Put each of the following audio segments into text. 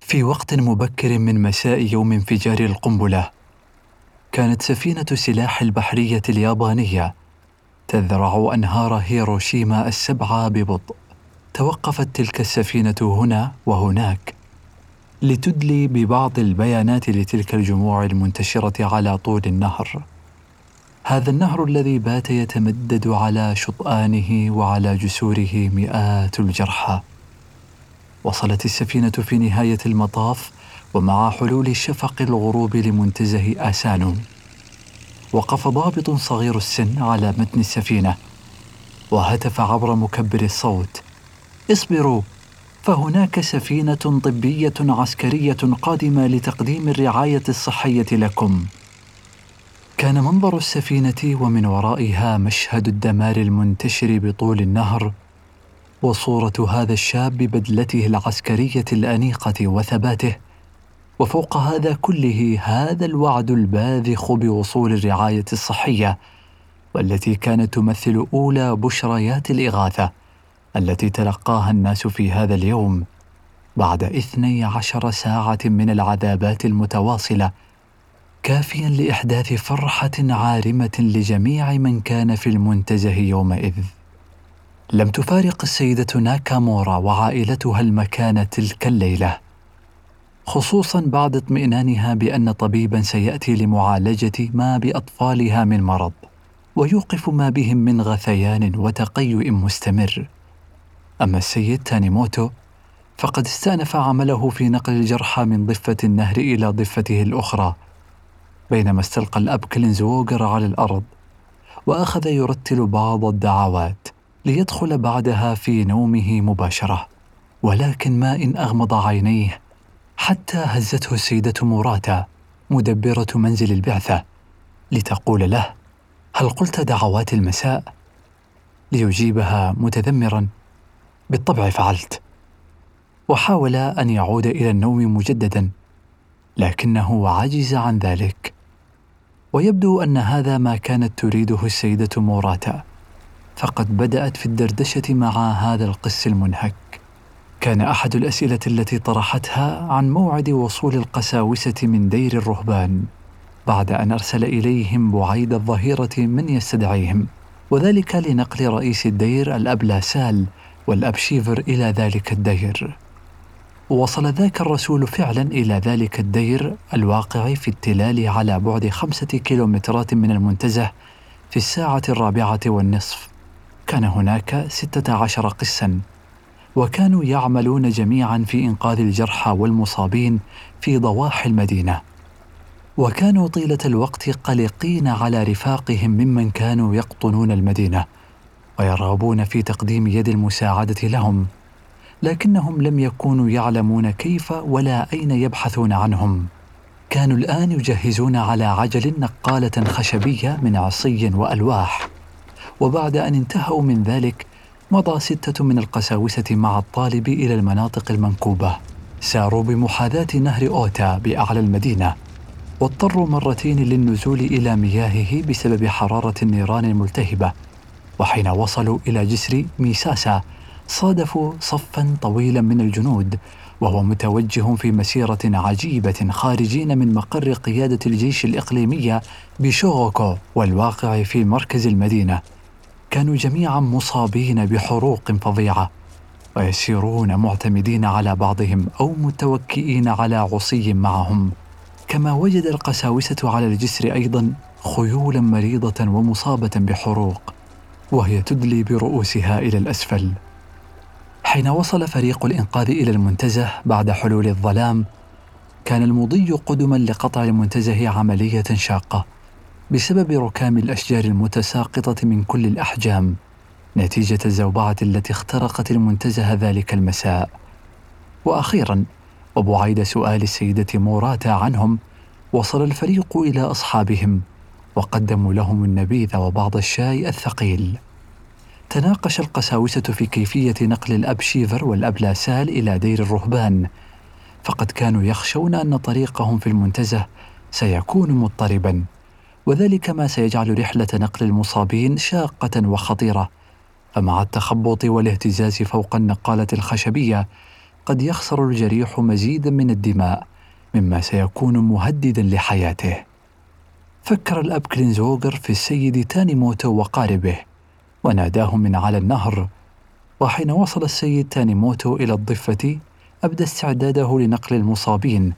في وقت مبكر من مساء يوم انفجار القنبلة كانت سفينة سلاح البحرية اليابانية تذرع أنهار هيروشيما السبعه ببطء. توقفت تلك السفينة هنا وهناك لتدلي ببعض البيانات لتلك الجموع المنتشرة على طول النهر. هذا النهر الذي بات يتمدد على شطآنه وعلى جسوره مئات الجرحى. وصلت السفينة في نهاية المطاف ومع حلول شفق الغروب لمنتزه اسانو وقف ضابط صغير السن على متن السفينة وهتف عبر مكبر الصوت. اصبروا فهناك سفينة طبية عسكرية قادمة لتقديم الرعاية الصحية لكم. كان منظر السفينة ومن ورائها مشهد الدمار المنتشر بطول النهر وصورة هذا الشاب ببدلته العسكرية الأنيقة وثباته وفوق هذا كله هذا الوعد الباذخ بوصول الرعاية الصحية والتي كانت تمثل أولى بشريات الإغاثة التي تلقاها الناس في هذا اليوم بعد اثني عشر ساعة من العذابات المتواصلة كافيا لإحداث فرحة عارمة لجميع من كان في المنتزه يومئذ. لم تفارق السيدة ناكامورا وعائلتها المكان تلك الليلة خصوصا بعد اطمئنانها بأن طبيبا سيأتي لمعالجة ما بأطفالها من مرض ويوقف ما بهم من غثيان وتقيؤ مستمر. أما السيد تانيموتو فقد استأنف عمله في نقل الجرحى من ضفة النهر إلى ضفته الأخرى بينما استلقى الأب كلينزووغر على الأرض وأخذ يرتل بعض الدعوات. ليدخل بعدها في نومه مباشرة ولكن ما إن أغمض عينيه حتى هزته السيده موراتا مدبرة منزل البعثة لتقول له هل قلت دعوات المساء؟ ليجيبها متذمرا بالطبع فعلت. وحاول أن يعود إلى النوم مجددا لكنه عجز عن ذلك. ويبدو أن هذا ما كانت تريده السيدة موراتا. فقد بدأت في الدردشة مع هذا القس المنهك. كان أحد الأسئلة التي طرحتها عن موعد وصول القساوسة من دير الرهبان بعد أن أرسل إليهم بعيد الظهيرة من يستدعيهم وذلك لنقل رئيس الدير الأب لاسال والأب شيفر إلى ذلك الدير. وصل ذاك الرسول فعلا إلى ذلك الدير الواقع في التلال على بعد خمسة كيلومترات من المنتزه في الساعة الرابعة والنصف. كان هناك ستة عشر قسا وكانوا يعملون جميعا في إنقاذ الجرحى والمصابين في ضواحي المدينة. وكانوا طيلة الوقت قلقين على رفاقهم ممن كانوا يقطنون المدينة ويرغبون في تقديم يد المساعدة لهم لكنهم لم يكونوا يعلمون كيف ولا أين يبحثون عنهم. كانوا الآن يجهزون على عجل نقالة خشبية من عصي وألواح. وبعد أن انتهوا من ذلك مضى ستة من القساوسة مع الطالب إلى المناطق المنكوبة. ساروا بمحاذاة نهر أوتا بأعلى المدينة واضطروا مرتين للنزول إلى مياهه بسبب حرارة النيران الملتهبة. وحين وصلوا إلى جسر ميساسا صادفوا صفا طويلا من الجنود وهو متوجه في مسيرة عجيبة خارجين من مقر قيادة الجيش الإقليمية بشوغوكو والواقع في مركز المدينة. كانوا جميعا مصابين بحروق فظيعة ويسيرون معتمدين على بعضهم أو متوكئين على عصي معهم. كما وجد القساوسة على الجسر أيضا خيولا مريضة ومصابة بحروق وهي تدلي برؤوسها إلى الأسفل. حين وصل فريق الإنقاذ إلى المنتزه بعد حلول الظلام كان المضي قدما لقطع المنتزه عملية شاقة. بسبب ركام الأشجار المتساقطة من كل الأحجام نتيجة الزوبعة التي اخترقت المنتزه ذلك المساء. وأخيرا وبعيد سؤال السيدة موراتا عنهم وصل الفريق إلى أصحابهم وقدموا لهم النبيذ وبعض الشاي الثقيل. تناقش القساوسة في كيفية نقل الأب شيفر والأب لاسال إلى دير الرهبان. فقد كانوا يخشون أن طريقهم في المنتزه سيكون مضطربا. وذلك ما سيجعل رحلة نقل المصابين شاقة وخطيرة. فمع التخبط والاهتزاز فوق النقالة الخشبية قد يخسر الجريح مزيدا من الدماء مما سيكون مهددا لحياته. فكر الأب كلينزوغر في السيد تانيموتو وقاربه وناداه من على النهر. وحين وصل السيد تانيموتو إلى الضفة أبدى استعداده لنقل المصابين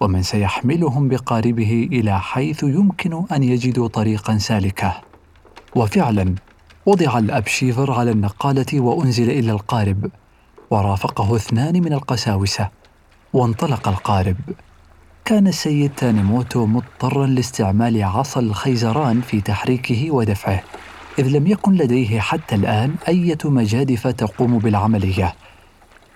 ومن سيحملهم بقاربه إلى حيث يمكن أن يجدوا طريقا سالكة. وفعلا وضع الأب شيفر على النقالة وأنزل إلى القارب ورافقه اثنان من القساوسة وانطلق القارب. كان السيد تانيموتو مضطرا لاستعمال عصا الخيزران في تحريكه ودفعه إذ لم يكن لديه حتى الآن أية مجادف تقوم بالعملية.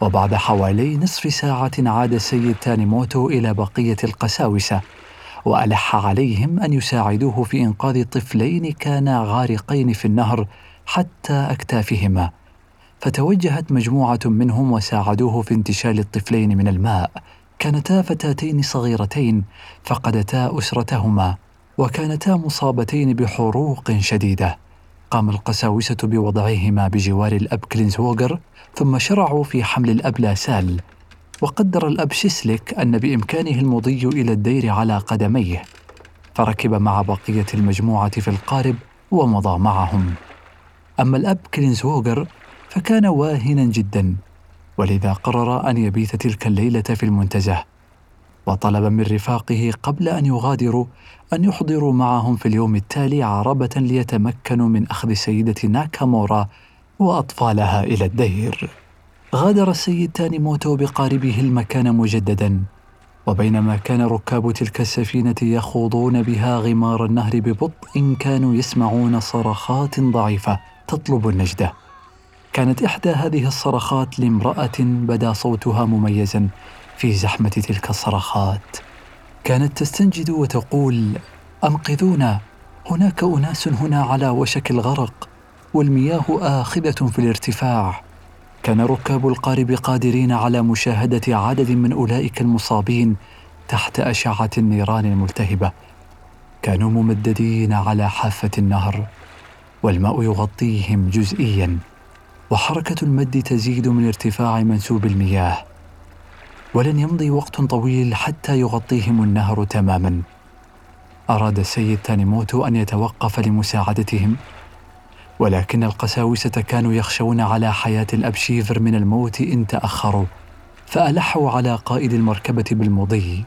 وبعد حوالي نصف ساعة عاد السيد تانيموتو إلى بقية القساوسة وألح عليهم أن يساعدوه في إنقاذ طفلين كانا غارقين في النهر حتى أكتافهما فتوجهت مجموعة منهم وساعدوه في انتشال الطفلين من الماء. كانتا فتاتين صغيرتين فقدتا أسرتهما وكانتا مصابتين بحروق شديدة. قام القساوسة بوضعهما بجوار الأب كلينزوغر ثم شرعوا في حمل الأب لاسال وقدر الأب شيسليك أن بإمكانه المضي إلى الدير على قدميه فركب مع بقية المجموعة في القارب ومضى معهم. أما الأب كلينزوغر فكان واهنا جدا ولذا قرر أن يبيت تلك الليلة في المنتزه وطلب من رفاقه قبل أن يغادروا أن يحضروا معهم في اليوم التالي عربة ليتمكنوا من أخذ سيدة ناكامورا وأطفالها إلى الدير. غادر السيد تانيموتو بقاربه المكان مجددا وبينما كان ركاب تلك السفينة يخوضون بها غمار النهر ببطء كانوا يسمعون صرخات ضعيفة تطلب النجدة. كانت إحدى هذه الصرخات لامرأة بدا صوتها مميزا في زحمة تلك الصرخات. كانت تستنجد وتقول أنقذونا هناك أناس هنا على وشك الغرق والمياه آخذة في الارتفاع. كان ركاب القارب قادرين على مشاهدة عدد من أولئك المصابين تحت أشعة النيران الملتهبة. كانوا ممددين على حافة النهر والماء يغطيهم جزئيا وحركة المد تزيد من ارتفاع منسوب المياه. ولن يمضي وقت طويل حتى يغطيهم النهر تماما. أراد السيد تانيموتو أن يتوقف لمساعدتهم ولكن القساوسة كانوا يخشون على حياة الأبشيفر من الموت إن تأخروا فألحوا على قائد المركبة بالمضي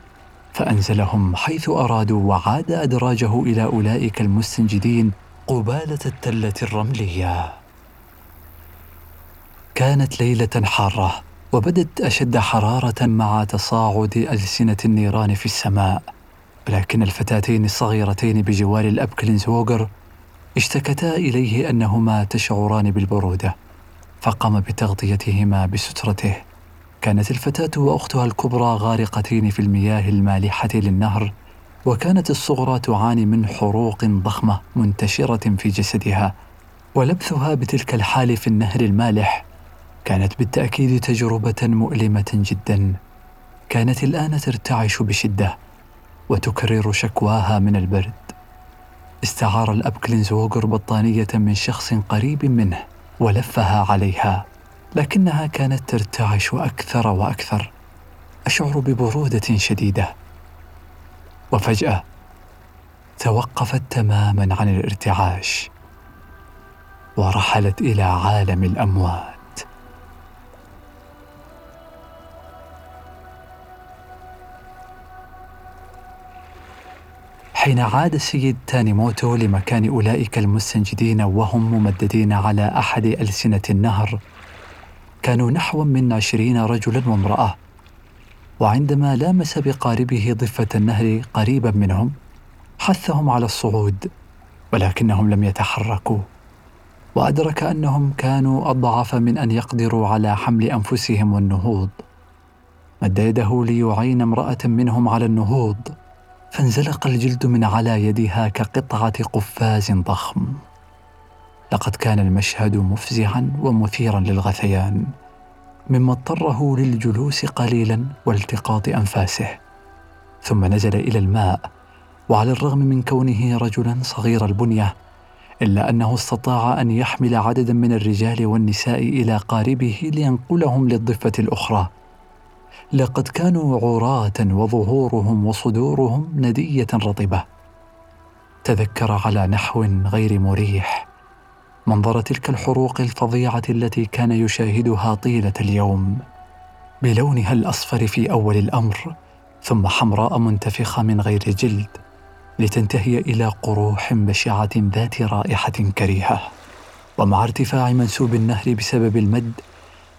فأنزلهم حيث أرادوا وعاد أدراجه إلى أولئك المستنجدين قبالة التلة الرملية. كانت ليلة حارة. وبدت أشد حرارة مع تصاعد ألسنة النيران في السماء. ولكن الفتاتين الصغيرتين بجوار الأب كلينزوغر اشتكتا إليه أنهما تشعران بالبرودة فقام بتغطيتهما بسترته. كانت الفتاة وأختها الكبرى غارقتين في المياه المالحة للنهر وكانت الصغرى تعاني من حروق ضخمة منتشرة في جسدها ولبثها بتلك الحال في النهر المالح. كانت بالتأكيد تجربة مؤلمة جدا. كانت الآن ترتعش بشدة وتكرر شكواها من البرد. استعار الاب كلينزوغر بطانية من شخص قريب منه ولفها عليها لكنها كانت ترتعش أكثر وأكثر أشعر ببرودة شديدة. وفجأة توقفت تماما عن الارتعاش ورحلت إلى عالم الاموات حين عاد السيد تانيموتو لمكان أولئك المستنجدين وهم ممددين على أحد ألسنة النهر كانوا نحو من عشرين رجلا وامرأة. وعندما لامس بقاربه ضفة النهر قريبا منهم حثهم على الصعود ولكنهم لم يتحركوا. وأدرك أنهم كانوا أضعف من أن يقدروا على حمل أنفسهم والنهوض. مد يده ليعين امرأة منهم على النهوض. فانزلق الجلد من على يدها كقطعة قفاز ضخم. لقد كان المشهد مفزعا ومثيرا للغثيان مما اضطره للجلوس قليلا والتقاط أنفاسه. ثم نزل إلى الماء وعلى الرغم من كونه رجلا صغير البنية إلا أنه استطاع أن يحمل عددا من الرجال والنساء إلى قاربه لينقلهم للضفة الأخرى. لقد كانوا عراة وظهورهم وصدورهم ندية رطبة. تذكر على نحو غير مريح منظر تلك الحروق الفظيعة التي كان يشاهدها طيلة اليوم بلونها الأصفر في أول الأمر ثم حمراء منتفخة من غير جلد لتنتهي إلى قروح بشعة ذات رائحة كريهة. ومع ارتفاع منسوب النهر بسبب المد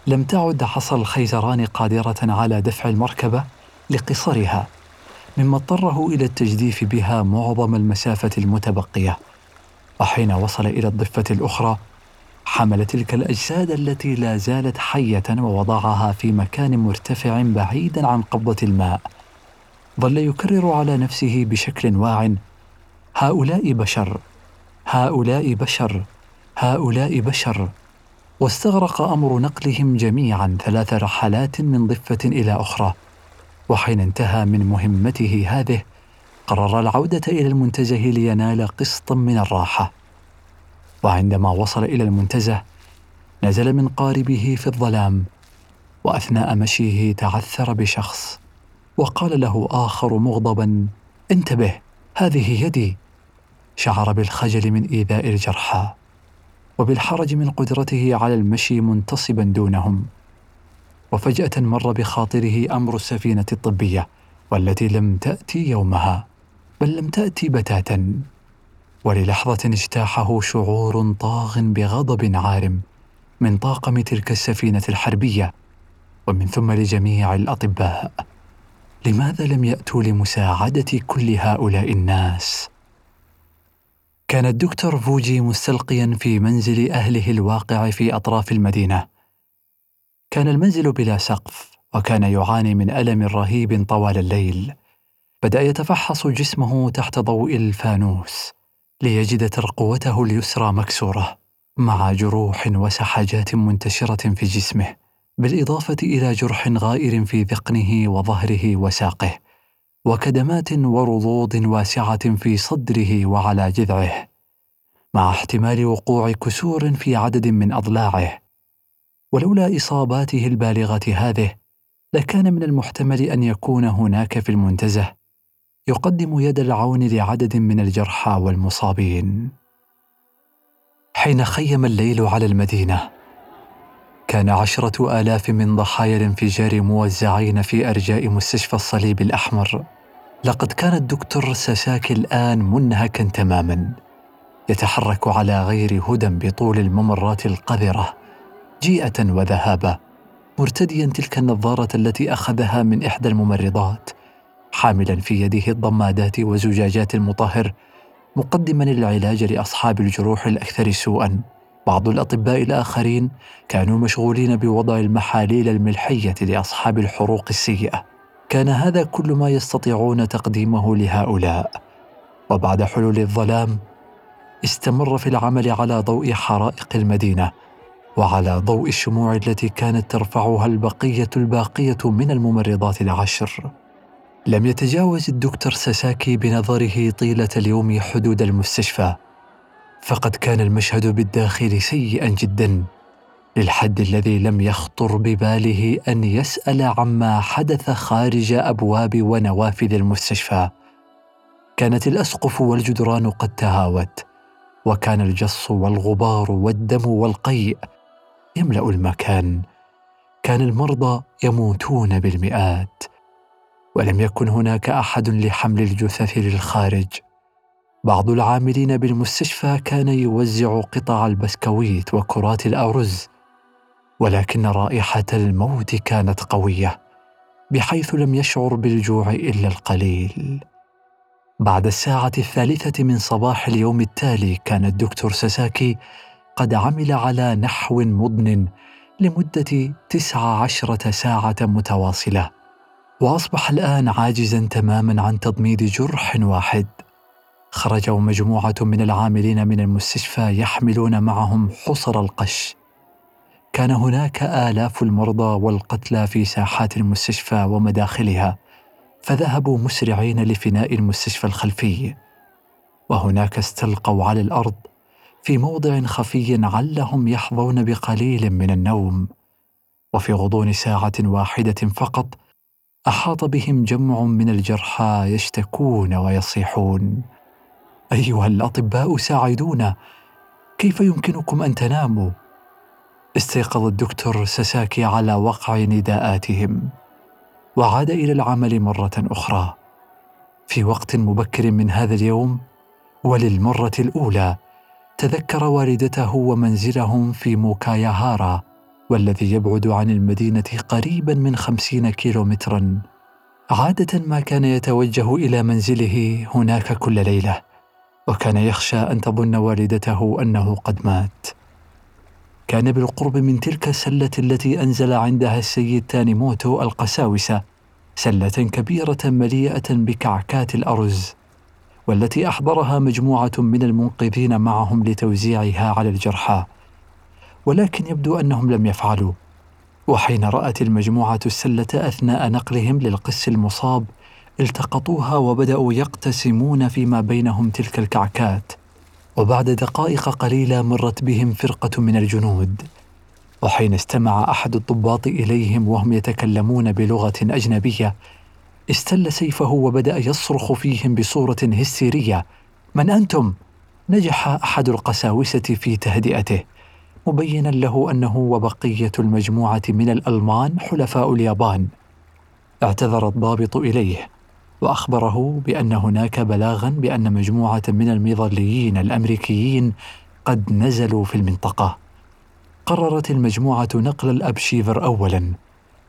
لم تعد عصا الخيزران قادرة على دفع المركبة لقصرها مما اضطره إلى التجديف بها معظم المسافة المتبقية. وحين وصل إلى الضفة الأخرى حمل تلك الأجساد التي لا زالت حية ووضعها في مكان مرتفع بعيدا عن قبضة الماء. ظل يكرر على نفسه بشكل واع هؤلاء بشر هؤلاء بشر هؤلاء بشر. واستغرق أمر نقلهم جميعا ثلاث رحلات من ضفة إلى أخرى. وحين انتهى من مهمته هذه قرر العودة إلى المنتزه لينال قسطا من الراحة. وعندما وصل إلى المنتزه نزل من قاربه في الظلام وأثناء مشيه تعثر بشخص وقال له آخر مغضبا انتبه هذه يدي. شعر بالخجل من إيذاء الجرحى. وبالحرج من قدرته على المشي منتصبا دونهم. وفجأة مر بخاطره أمر السفينة الطبية والتي لم تأتي يومها بل لم تأتي بتاتا. وللحظة اجتاحه شعور طاغ بغضب عارم من طاقم تلك السفينة الحربية ومن ثم لجميع الأطباء. لماذا لم يأتوا لمساعدة كل هؤلاء الناس؟ كان الدكتور فوجي مستلقيا في منزل أهله الواقع في أطراف المدينة. كان المنزل بلا سقف وكان يعاني من ألم رهيب طوال الليل. بدأ يتفحص جسمه تحت ضوء الفانوس ليجد ترقوته اليسرى مكسورة مع جروح وسحاجات منتشرة في جسمه بالإضافة إلى جرح غائر في ذقنه وظهره وساقه. وكدمات ورضوض واسعة في صدره وعلى جذعه مع احتمال وقوع كسور في عدد من أضلاعه. ولولا إصاباته البالغة هذه لكان من المحتمل أن يكون هناك في المنتزه. يقدم يد العون لعدد من الجرحى والمصابين. حين خيم الليل على المدينة كان عشرة آلاف من ضحايا الانفجار موزعين في أرجاء مستشفى الصليب الأحمر. لقد كان الدكتور ساساكي الآن منهكا تماما. يتحرك على غير هدى بطول الممرات القذرة جيئة وذهابه مرتديا تلك النظارة التي أخذها من إحدى الممرضات حاملا في يده الضمادات وزجاجات المطهر مقدما العلاج لأصحاب الجروح الأكثر سوءا. بعض الأطباء الآخرين كانوا مشغولين بوضع المحاليل الملحية لأصحاب الحروق السيئة. كان هذا كل ما يستطيعون تقديمه لهؤلاء. وبعد حلول الظلام استمر في العمل على ضوء حرائق المدينة وعلى ضوء الشموع التي كانت ترفعها البقية الباقية من الممرضات العشر. لم يتجاوز الدكتور ساساكي بنظره طيلة اليوم حدود المستشفى. فقد كان المشهد بالداخل سيئا جدا للحد الذي لم يخطر بباله أن يسأل عما حدث خارج أبواب ونوافذ المستشفى. كانت الأسقف والجدران قد تهاوت وكان الجص والغبار والدم والقيء يملأ المكان. كان المرضى يموتون بالمئات ولم يكن هناك أحد لحمل الجثث للخارج. بعض العاملين بالمستشفى كان يوزع قطع البسكويت وكرات الأرز ولكن رائحة الموت كانت قوية بحيث لم يشعر بالجوع إلا القليل. بعد الساعة الثالثة من صباح اليوم التالي كان الدكتور ساساكي قد عمل على نحو مضن لمدة تسع عشرة ساعة متواصلة وأصبح الآن عاجزا تماما عن تضميد جرح واحد. خرجوا مجموعة من العاملين من المستشفى يحملون معهم حصر القش. كان هناك آلاف المرضى والقتلى في ساحات المستشفى ومداخلها فذهبوا مسرعين لفناء المستشفى الخلفي. وهناك استلقوا على الأرض في موضع خفي علهم يحظون بقليل من النوم. وفي غضون ساعة واحدة فقط أحاط بهم جمع من الجرحى يشتكون ويصيحون. أيها الأطباء ساعدونا. كيف يمكنكم أن تناموا؟ استيقظ الدكتور ساساكي على وقع نداءاتهم وعاد إلى العمل مرة أخرى. في وقت مبكر من هذا اليوم وللمرة الأولى تذكر والدته ومنزلهم في موكاياهارا والذي يبعد عن المدينة قريبا من خمسين كيلومترا. عادة ما كان يتوجه إلى منزله هناك كل ليلة. وكان يخشى أن تظن والدته أنه قد مات. كان بالقرب من تلك السلة التي أنزل عندها السيد تانيموتو القساوسة سلة كبيرة مليئة بكعكات الأرز والتي أحضرها مجموعة من المنقذين معهم لتوزيعها على الجرحى. ولكن يبدو أنهم لم يفعلوا. وحين رأت المجموعة السلة أثناء نقلهم للقس المصاب التقطوها وبدأوا يقتسمون فيما بينهم تلك الكعكات. وبعد دقائق قليلة مرت بهم فرقة من الجنود. وحين استمع أحد الضباط إليهم وهم يتكلمون بلغة أجنبية استل سيفه وبدأ يصرخ فيهم بصورة هستيرية. من أنتم؟ نجح أحد القساوسة في تهدئته مبينا له أنه وبقية المجموعة من الألمان حلفاء اليابان. اعتذر الضابط إليه. وأخبره بأن هناك بلاغا بأن مجموعة من المظليين الأمريكيين قد نزلوا في المنطقة. قررت المجموعة نقل الأبشيفر اولا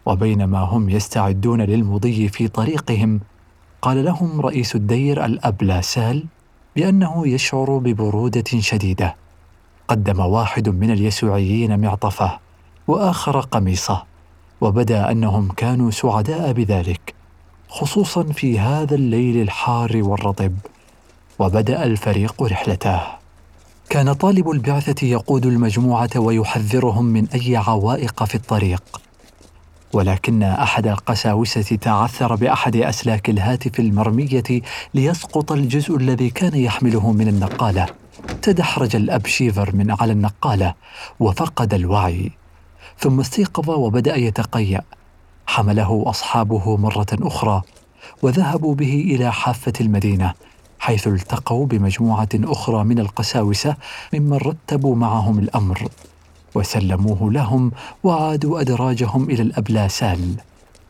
وبينما هم يستعدون للمضي في طريقهم قال لهم رئيس الدير الابلاسال بأنه يشعر ببرودة شديدة. قدم واحد من اليسوعيين معطفة وآخر قميصة وبدأ أنهم كانوا سعداء بذلك. خصوصا في هذا الليل الحار والرطب وبدأ الفريق رحلته. كان طالب البعثة يقود المجموعة ويحذرهم من أي عوائق في الطريق. ولكن أحد القساوسة تعثر بأحد أسلاك الهاتف المرمية ليسقط الجزء الذي كان يحمله من النقالة. تدحرج الأب شيفر من على النقالة وفقد الوعي. ثم استيقظ وبدأ يتقيأ. حمله أصحابه مرة أخرى وذهبوا به إلى حافة المدينة حيث التقوا بمجموعة أخرى من القساوسة ممن رتبوا معهم الأمر وسلموه لهم وعادوا أدراجهم إلى الأبلاسال.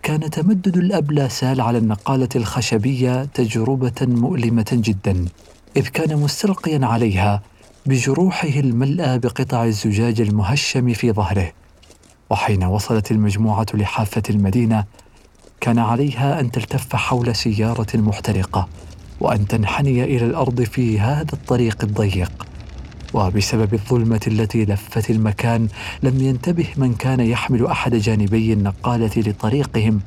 كان تمدد الأبلاسال على النقالة الخشبية تجربة مؤلمة جدا إذ كان مستلقيا عليها بجروحه الملأى بقطع الزجاج المهشم في ظهره. وحين وصلت المجموعة لحافة المدينة كان عليها أن تلتف حول سيارة محترقة وأن تنحني إلى الأرض في هذا الطريق الضيق. وبسبب الظلمة التي لفت المكان لم ينتبه من كان يحمل أحد جانبي النقالة لطريقهم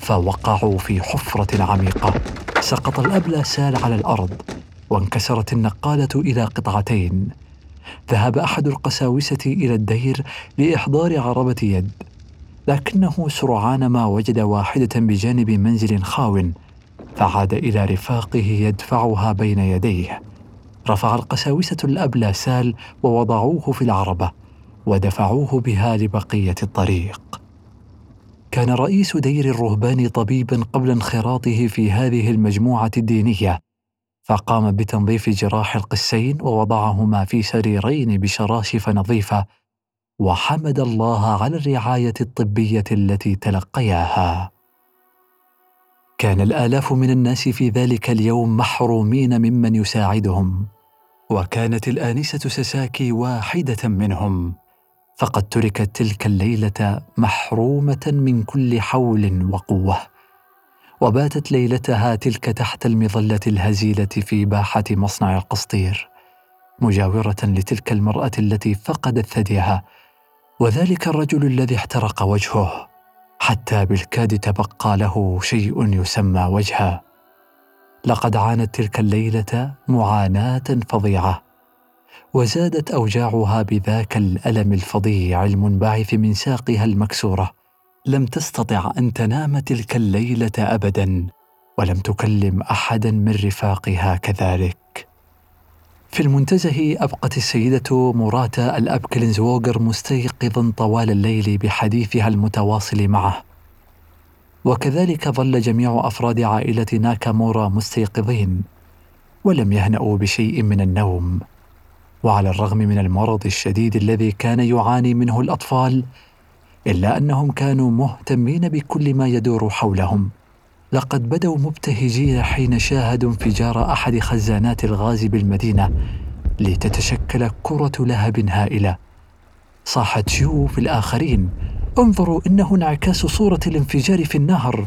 فوقعوا في حفرة عميقة. سقط الأبلى سال على الأرض وانكسرت النقالة إلى قطعتين. ذهب أحد القساوسة إلى الدير لإحضار عربة يد. لكنه سرعان ما وجد واحدة بجانب منزل خاو فعاد إلى رفاقه يدفعها بين يديه. رفع القساوسة الأب سال ووضعوه في العربة ودفعوه بها لبقية الطريق. كان رئيس دير الرهبان طبيبا قبل انخراطه في هذه المجموعة الدينية فقام بتنظيف جراح القسين ووضعهما في سريرين بشراشف نظيفة وحمد الله على الرعاية الطبية التي تلقياها. كان الآلاف من الناس في ذلك اليوم محرومين ممن يساعدهم وكانت الآنسة سساكي واحدة منهم. فقد تركت تلك الليلة محرومة من كل حول وقوة وباتت ليلتها تلك تحت المظلة الهزيلة في باحة مصنع القسطير مجاورة لتلك المرأة التي فقدت ثديها وذلك الرجل الذي احترق وجهه حتى بالكاد تبقى له شيء يسمى وجها لقد عانت تلك الليلة معاناة فظيعة وزادت أوجاعها بذاك الألم الفظيع المنبعث من ساقها المكسورة. لم تستطع أن تنام تلك الليلة ابدا ولم تكلم احدا من رفاقها كذلك. في المنتزه أبقت السيدة موراتا الأب كلينزووغر مستيقظا طوال الليل بحديثها المتواصل معه. وكذلك ظل جميع أفراد عائلة ناكامورا مستيقظين ولم يهنأوا بشيء من النوم. وعلى الرغم من المرض الشديد الذي كان يعاني منه الأطفال إلا أنهم كانوا مهتمين بكل ما يدور حولهم. لقد بدوا مبتهجين حين شاهدوا انفجار أحد خزانات الغاز بالمدينة لتتشكل كرة لهب هائلة. صاحت شيو في الآخرين. انظروا انه انعكاس صوره الانفجار في النهر.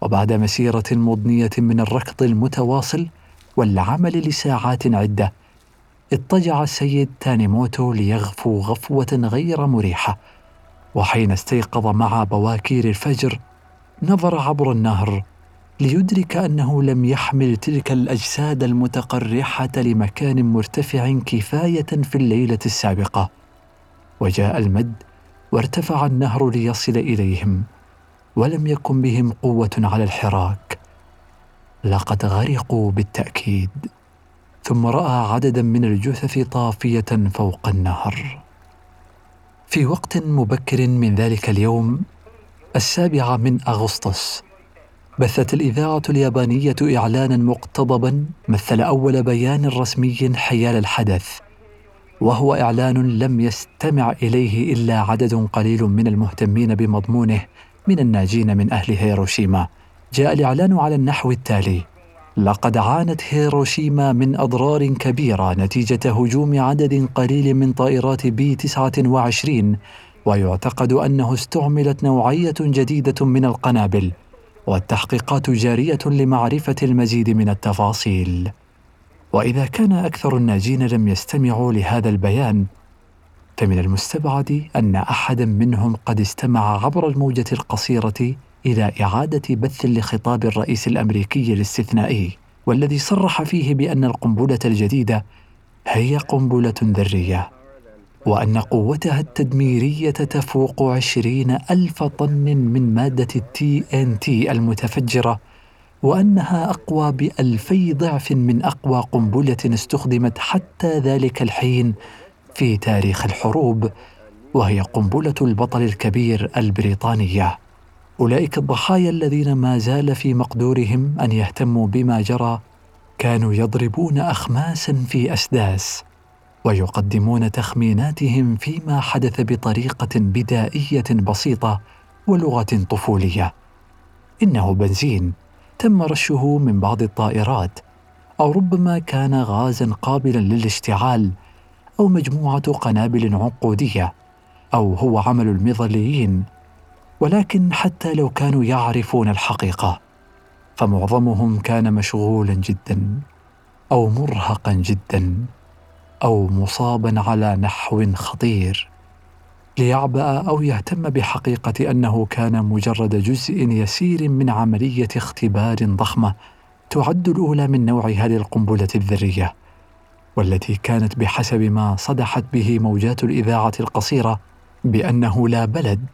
وبعد مسيرة مضنية من الركض المتواصل والعمل لساعات عدة اضطجع السيد تانيموتو ليغفو غفوة غير مريحة. وحين استيقظ مع بواكير الفجر نظر عبر النهر ليدرك أنه لم يحمل تلك الأجساد المتقرحة لمكان مرتفع كفاية في الليلة السابقة. وجاء المد وارتفع النهر ليصل إليهم ولم يكن بهم قوة على الحراك. لقد غرقوا بالتأكيد ثم رأى عددا من الجثث طافية فوق النهر. في وقت مبكر من ذلك اليوم السابع من أغسطس بثت الإذاعة اليابانية إعلانا مقتضبا مثل أول بيان رسمي حيال الحدث وهو إعلان لم يستمع إليه إلا عدد قليل من المهتمين بمضمونه من الناجين من أهل هيروشيما. جاء الإعلان على النحو التالي لقد عانت هيروشيما من أضرار كبيرة نتيجة هجوم عدد قليل من طائرات بي 29 ويعتقد أنه استعملت نوعية جديدة من القنابل والتحقيقات جارية لمعرفة المزيد من التفاصيل. وإذا كان أكثر الناجين لم يستمعوا لهذا البيان فمن المستبعد أن أحدا منهم قد استمع عبر الموجة القصيرة إلى إعادة بث لخطاب الرئيس الأمريكي الاستثنائي والذي صرح فيه بأن القنبلة الجديدة هي قنبلة ذرية وأن قوتها التدميرية تفوق عشرين ألف طن من مادة التي إن تي المتفجرة وأنها أقوى بألفي ضعف من أقوى قنبلة استخدمت حتى ذلك الحين في تاريخ الحروب وهي قنبلة البطل الكبير البريطانية. أولئك الضحايا الذين ما زال في مقدورهم أن يهتموا بما جرى كانوا يضربون أخماسا في أسداس ويقدمون تخميناتهم فيما حدث بطريقة بدائية بسيطة ولغة طفولية. إنه بنزين. تم رشه من بعض الطائرات أو ربما كان غازا قابلا للاشتعال أو مجموعة قنابل عنقوديه أو هو عمل المظليين. ولكن حتى لو كانوا يعرفون الحقيقة فمعظمهم كان مشغولا جدا أو مرهقا جدا أو مصابا على نحو خطير ليعبأ أو يهتم بحقيقة أنه كان مجرد جزء يسير من عملية اختبار ضخمة تعد الأولى من نوعها للقنبلة الذرية والتي كانت بحسب ما صدحت به موجات الإذاعة القصيرة بأنه لا بلد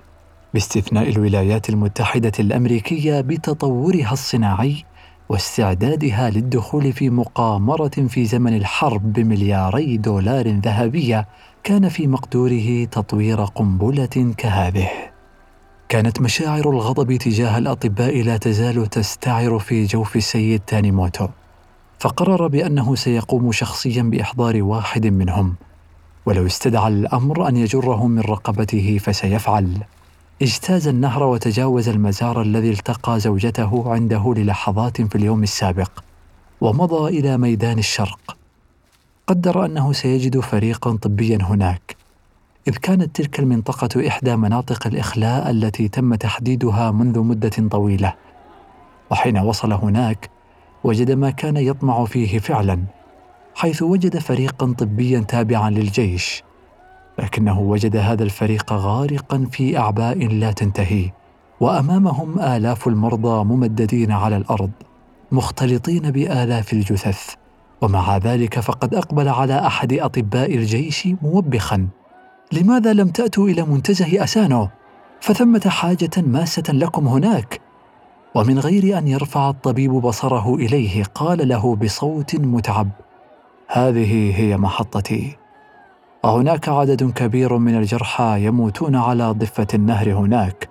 باستثناء الولايات المتحدة الأمريكية بتطورها الصناعي واستعدادها للدخول في مقامرة في زمن الحرب بملياري دولار ذهبية كان في مقدوره تطوير قنبلة كهذه. كانت مشاعر الغضب تجاه الأطباء لا تزال تستعر في جوف السيد تانيموتو فقرر بأنه سيقوم شخصيا بإحضار واحد منهم. ولو استدعى الأمر أن يجره من رقبته فسيفعل. اجتاز النهر وتجاوز المزار الذي التقى زوجته عنده للحظات في اليوم السابق ومضى إلى ميدان الشرق. قدر أنه سيجد فريقا طبيا هناك إذ كانت تلك المنطقة إحدى مناطق الإخلاء التي تم تحديدها منذ مدة طويلة. وحين وصل هناك وجد ما كان يطمع فيه فعلا حيث وجد فريقا طبيا تابعا للجيش. لكنه وجد هذا الفريق غارقا في أعباء لا تنتهي وأمامهم آلاف المرضى ممددين على الأرض مختلطين بآلاف الجثث ومع ذلك فقد أقبل على أحد أطباء الجيش موبخا. لماذا لم تأتوا إلى منتزه أسانو؟ فثمة حاجة ماسة لكم هناك. ومن غير أن يرفع الطبيب بصره إليه قال له بصوت متعب هذه هي محطتي. وهناك عدد كبير من الجرحى يموتون على ضفة النهر هناك.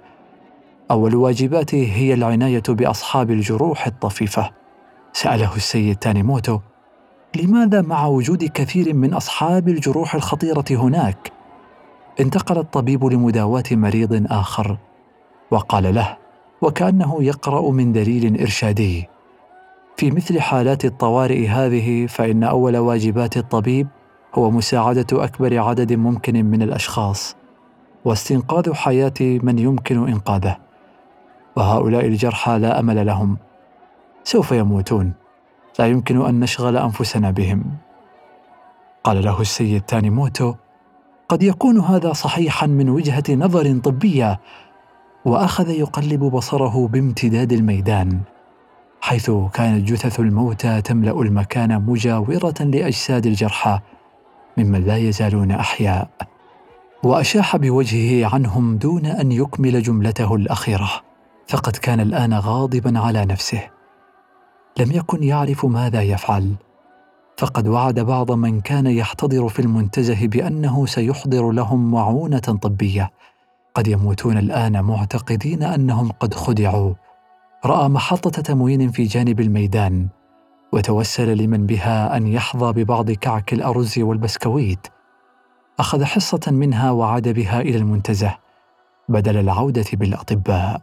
أول واجباته هي العناية بأصحاب الجروح الطفيفة. سأله السيد تانيموتو لماذا مع وجود كثير من أصحاب الجروح الخطيرة هناك؟ انتقل الطبيب لمداواة مريض آخر. وقال له وكأنه يقرأ من دليل إرشادي. في مثل حالات الطوارئ هذه فإن أول واجبات الطبيب هو مساعدة أكبر عدد ممكن من الأشخاص واستنقاذ حياة من يمكن إنقاذه. وهؤلاء الجرحى لا أمل لهم. سوف يموتون. لا يمكن أن نشغل أنفسنا بهم. قال له السيد تانيموتو قد يكون هذا صحيحا من وجهة نظر طبية. وأخذ يقلب بصره بامتداد الميدان حيث كانت جثث الموتى تملأ المكان مجاورة لأجساد الجرحى. ممن لا يزالون أحياء وأشاح بوجهه عنهم دون أن يكمل جملته الأخيرة فقد كان الآن غاضبا على نفسه. لم يكن يعرف ماذا يفعل فقد وعد بعض من كان يحتضر في المنتزه بأنه سيحضر لهم معونة طبية. قد يموتون الآن معتقدين أنهم قد خدعوا. رأى محطة تموين في جانب الميدان وتوسل لمن بها أن يحظى ببعض كعك الأرز والبسكويت. أخذ حصة منها وعاد بها إلى المنتزه بدل العودة بالأطباء.